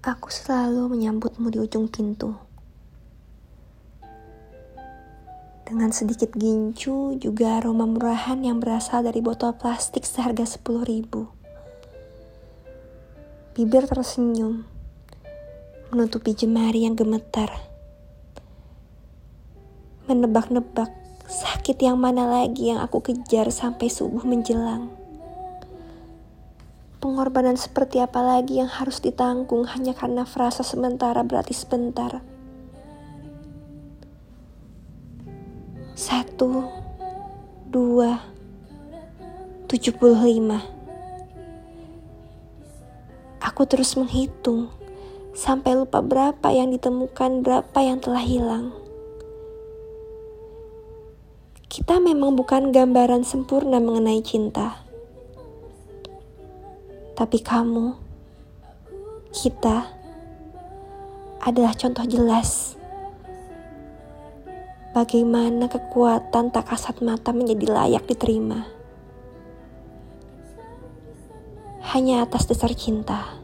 Aku selalu menyambutmu di ujung pintu. Dengan sedikit gincu juga aroma murahan yang berasal dari botol plastik seharga 10 ribu. Bibir tersenyum, menutupi jemari yang gemetar. Menebak-nebak sakit yang mana lagi yang aku kejar sampai subuh menjelang. Pengorbanan seperti apa lagi yang harus ditanggung hanya karena frasa sementara berarti sebentar. Satu, dua, tujuh puluh lima. Aku terus menghitung sampai lupa berapa yang ditemukan, berapa yang telah hilang. Kita memang bukan gambaran sempurna mengenai cinta tapi kamu, kita, adalah contoh jelas bagaimana kekuatan tak kasat mata menjadi layak diterima. Hanya atas dasar cinta.